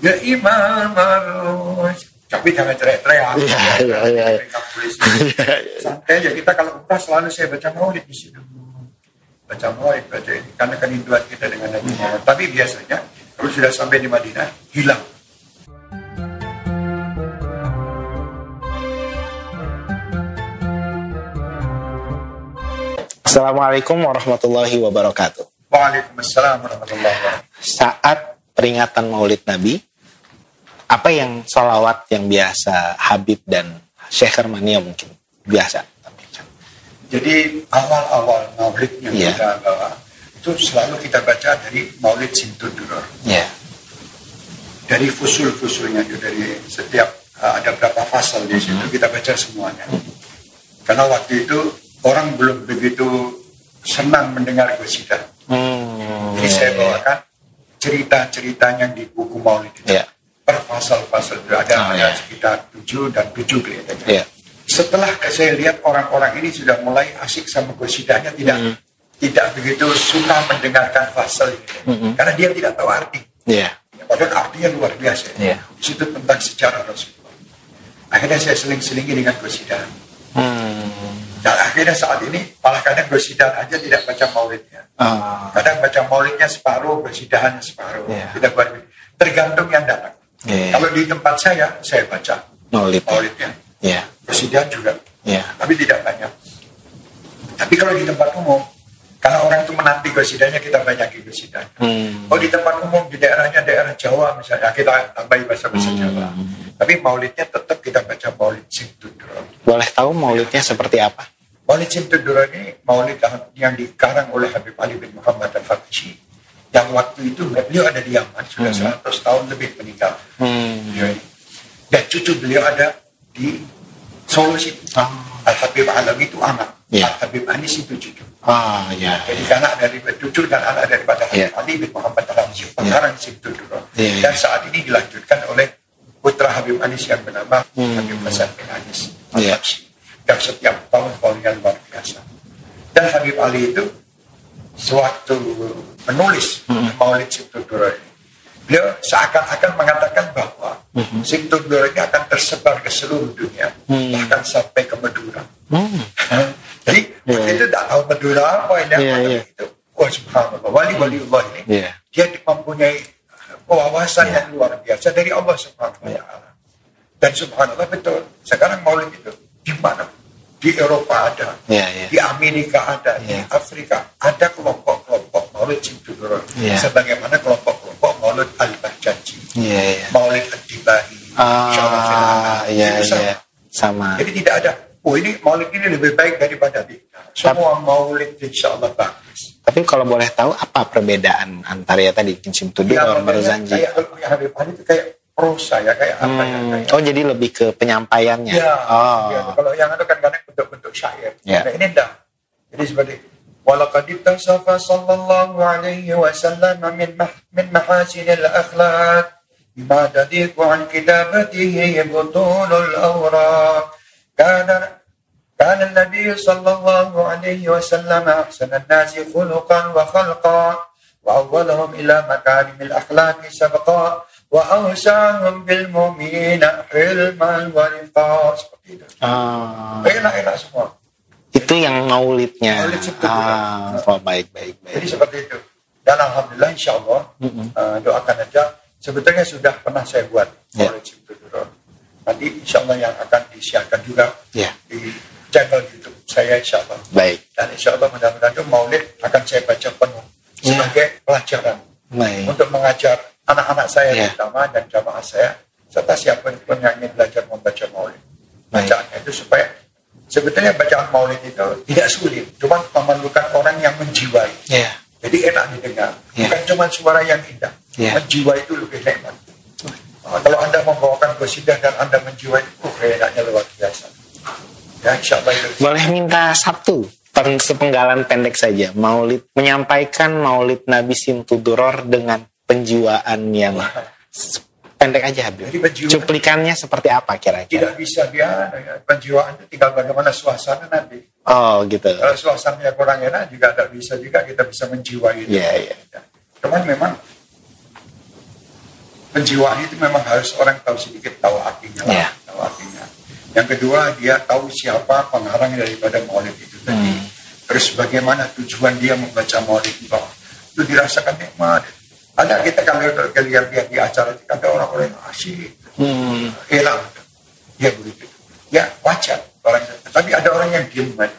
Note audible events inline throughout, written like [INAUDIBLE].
ya imam harus. Tapi jangan teriak-teriak Iya, iya, iya. Mereka polisi. [LAUGHS] santai aja. Kita kalau umrah selalu saya baca maulid di situ. Baca maulid baca ini. Karena kerinduan kita dengan Nabi Muhammad. Tapi biasanya kalau sudah sampai di Madinah hilang. Assalamualaikum warahmatullahi wabarakatuh. Waalaikumsalam warahmatullahi wabarakatuh. Saat peringatan Maulid Nabi, apa yang salawat yang biasa Habib dan Syekh Hermania mungkin biasa? Jadi awal-awal maulid yang Iya. kita bawa itu selalu kita baca dari maulid Simtuduror. Ya, Dari fusul-fusulnya itu dari setiap uh, ada berapa fasal di situ Mm-hmm. kita baca semuanya. Karena waktu itu orang belum begitu senang mendengar qasidah. hmm, Jadi saya bawakan cerita-ceritanya di buku maulid itu. Ya, Per fasal-fasal itu ada, Oh, ada iya. sekitar tujuh dan tujuh kelihatannya. ya, setelah saya lihat orang-orang ini sudah mulai asik sama qasidahnya tidak Mhm. tidak begitu suka mendengarkan fasal ini. Mhm. karena dia tidak tahu arti. Ya, padahal artinya luar biasa. Di situ tentang sejarah Rasulullah. Akhirnya saya seling-selingi dengan qasidah hmm, dan akhirnya saat ini malah kadang qasidah aja tidak baca maulidnya. Ah, kadang baca maulidnya separuh qasidahannya separuh. Iya. tidak buat tergantung yang datang Iya. kalau di tempat saya saya baca Maulid. maulidnya Ya, qasidah juga ya, tapi tidak banyak. Tapi kalau di tempat umum, karena orang itu menanti gosidanya, kita banyak gosidah. hmm, Oh di tempat umum, di daerahnya daerah Jawa misalnya, kita tambahi bahasa-bahasa Jawa. Tapi maulidnya tetap kita baca maulid Simtuduro. boleh tahu Maulidnya seperti apa? Maulid Simtuduro ini maulid yang dikarang oleh Habib Ali bin Muhammad al-Habashi. Yang waktu itu beliau ada di Yaman, sudah 100 tahun lebih meninggal. Hmm, Beliau ini. Dan cucu beliau ada di Solo sini. ah, Al-Habib Alam itu anak. Iya. Al-Habib Anis itu cucu. ah, ya, Jadi anak dari cucu dan anak daripada Iya. Ali bin Muhammad Al-Hamzi. Pengarang situ dulu. Iya, iya. Dan saat ini dilanjutkan oleh putra Habib Anis yang bernama Hmm. Habib Hasan bin Anis. Iya. Al-Habsyi. Yang setiap tahun tahunnya luar biasa. Dan Habib Ali itu sewaktu menulis Hmm. Maulid Simtuduro ini, beliau seakan-akan mengatakan bahwa Hmm. Simtuduro ini akan tersebar ke seluruh dunia, Hmm. bahkan sampai ke Madura. hmm, [LAUGHS] Jadi Iya. waktu itu tak tahu Madura apa ini Iya, apa iya. itu. Wah subhanallah, wali-wali Allah ini Iya. dia mempunyai wawasan Iya. yang luar biasa dari Allah subhanahu wa ta'ala. Dan subhanallah betul, sekarang maulid itu di mana? Di Eropa ada, Iya, iya. di Amerika ada, di Iya. Afrika ada kelompok-kelompok maulid Simtuduro. Iya. Sebagaimana kelompok-kelompok maulid Al-Bahjanji, iya, iya. maulid Ad-Dibahi, Syaraf Ah, iya, Itu sama. sama. Jadi tidak ada, oh ini maulid ini lebih baik daripada kita. Semua maulid insya Allah bagus. Tapi kalau boleh tahu apa perbedaan antara ya tadi Kinsim Tudu Ya, dan Barzanji? Kayak Habib Ali itu kayak prosa ya, kayak apa ya. Hmm, Kayak, oh jadi lebih ke penyampaiannya. ya, oh, ya, kalau yang itu kan kadang syair. Ya. Nah ini enggak. Jadi seperti ولقد اتصف صلى الله عليه وسلم من مح من محاسن الأخلاق بما تضيق عن كتابته بطول الأوراق كان كان النبي صلى الله عليه وسلم أحسن الناس خلقا وخلقا وأولهم إلى مكارم الأخلاق سبقا وأوسعهم بالمؤمنين حلما ورفقا seperti itu. Ah, Enak-enak semua. itu yang maulidnya. Maulid Sabtu ah, oh, baik, baik, Jadi baik. seperti itu. Dan alhamdulillah insya Allah Mm-mm. uh, doakan aja. Sebetulnya sudah pernah saya buat Ya. Maulid Sabtu Duro. Nanti insya Allah yang akan disiarkan juga Ya, di channel YouTube saya insya Allah. baik, Dan insya Allah mudah-mudahan itu Maulid akan saya baca penuh Ya. sebagai pelajaran baik. untuk mengajar anak-anak saya Ya. terutama dan jamaah saya serta siapa pun pun yang ingin belajar membaca Maulid. Bacaannya itu supaya sebetulnya bacaan Maulid itu tidak sulit, cuma memerlukan orang yang menjiwai. Ya, Jadi enak didengar. Ya. Bukan cuma suara yang indah. Ya. Menjiwa itu lebih nikmat. Nah, kalau Anda membawakan qasidah dan Anda menjiwai, uh, enaknya luar biasa. Ya, insya Allah itu. boleh minta satu pen- sepenggalan pendek saja. Maulid menyampaikan Maulid Nabi Simtuduror dengan penjiwaan yang pendek aja Habib. Cuplikannya seperti apa kira-kira? Tidak bisa dia, ya, penjiwaan itu tinggal bagaimana suasana nanti. Oh, gitu. Kalau suasananya kurang enak juga tidak bisa juga kita bisa menjiwai itu. Iya, iya. Ya. Cuman memang penjiwaan itu memang harus orang tahu sedikit tahu artinya lah, Iya. tahu artinya. Yang kedua dia tahu siapa pengarang daripada maulid itu tadi. Hmm. Terus bagaimana tujuan dia membaca maulid itu. Itu dirasakan nikmat. Ada kita kalau lihat-lihat di acara itu ada orang-orang yang asyik, Hmm. hilang. Ya begitu. Ya wajar orang tapi ada orang yang diem kan.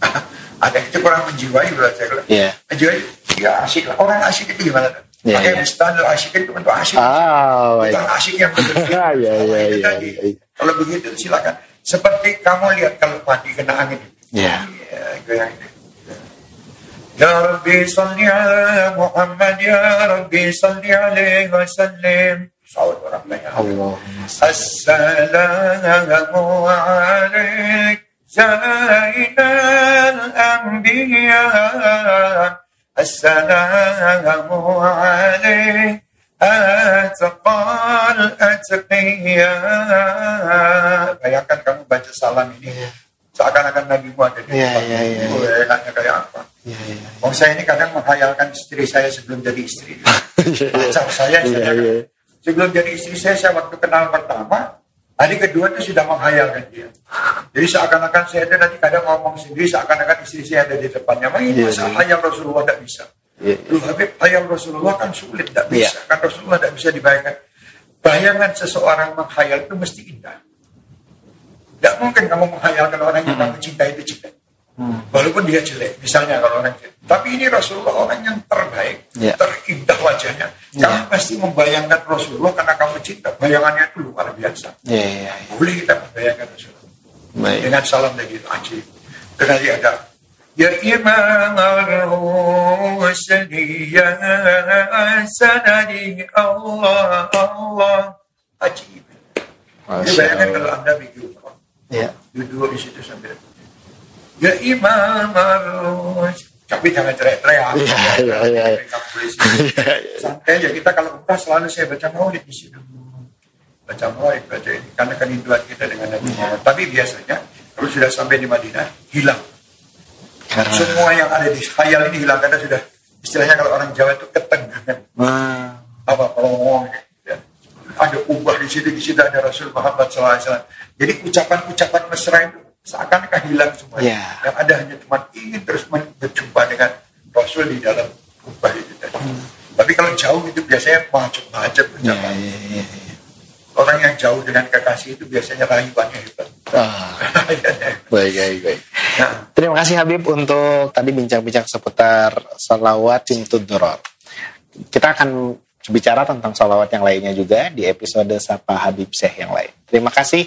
[LAUGHS] ada itu kurang menjiwai berarti saya bilang. Iya. Menjiwai ya asik lah. Orang asik itu gimana? Iya, Pakai iya. standar asik itu bentuk asik. Ah, baik. Bukan asik [LAUGHS] yang betul. Iya, iya, Itu iya, tadi. iya. Kalau begitu silakan. Seperti kamu lihat kalau mandi kena angin. Iya. Ya, goyang itu. Ya Rabbi salli ala Muhammad Ya Rabbi salli alaihi wa sallim Saud orang banyak Allahumma السلام عليك زين الأنبياء السلام عليك أتقى الأتقياء Bayangkan kamu baca salam ini Seakan-akan Nabi Muhammad ada di Iya, depan. iya, iya, Oh, enaknya kayak apa Iya, iya. Oh, saya ini kadang menghayalkan istri saya sebelum jadi istri. [LAUGHS] Pacar saya, Iya, saya iya. sebelum jadi istri saya, saya waktu kenal pertama, hari kedua itu sudah menghayalkan dia. Jadi seakan-akan saya itu nanti kadang ngomong sendiri, seakan-akan istri saya ada di depannya. Masa Iya, masa iya. hayal Rasulullah tidak bisa. Iya. Lu Habib, hayal Rasulullah kan sulit, tidak Iya. bisa. Kan Rasulullah tidak bisa dibayangkan. Bayangan seseorang menghayal itu mesti indah. Tidak mungkin kamu menghayalkan orang yang kamu cintai itu jelek. Walaupun dia jelek, misalnya kalau orang jelek. Tapi ini Rasulullah orang yang terbaik, Ya. terindah wajahnya. Kamu pasti membayangkan Rasulullah karena kamu cinta. Bayangannya itu luar biasa. Iya, iya, iya. Boleh kita membayangkan Rasulullah. Baik. Dengan salam itu ajib. Dan nanti ada Ya Imam al-Husni Ya Sanadi Allah Allah Ajib. Jadi Masya bayangkan kalau. Anda bikin umrah, Iya. duduk di situ sambil Ya Imam al-Husni tapi jangan teriak-teriak. Iya, iya, iya. Teriak polisi. [LAUGHS] Santai aja kita kalau umrah selalu saya baca maulid di situ. Baca maulid, baca ini karena kerinduan kita dengan Nabi Muhammad. Tapi biasanya kalau sudah sampai di Madinah hilang. Karena Semua yang ada di khayal ini hilang karena sudah istilahnya kalau orang Jawa itu ketegangan Wah. apa kalau ya. ada ubah di situ di situ ada Rasul Muhammad SAW. Jadi ucapan-ucapan mesra itu seakan-akan hilang semua. Ya. Yang ada hanya cuma ingin terus berjumpa dengan Rasul di dalam ubah itu tadi. Tapi kalau jauh itu biasanya macet-macet Iya, ucapan. iya, iya. iya. Orang yang jauh dengan kekasih itu biasanya rayuannya hebat. Ah, [LAUGHS] baik, baik, baik. Nah, Terima kasih Habib untuk tadi bincang-bincang seputar salawat Simtud Duror. Kita akan bicara tentang salawat yang lainnya juga di episode Sapa Habib Syekh yang lain. Terima kasih.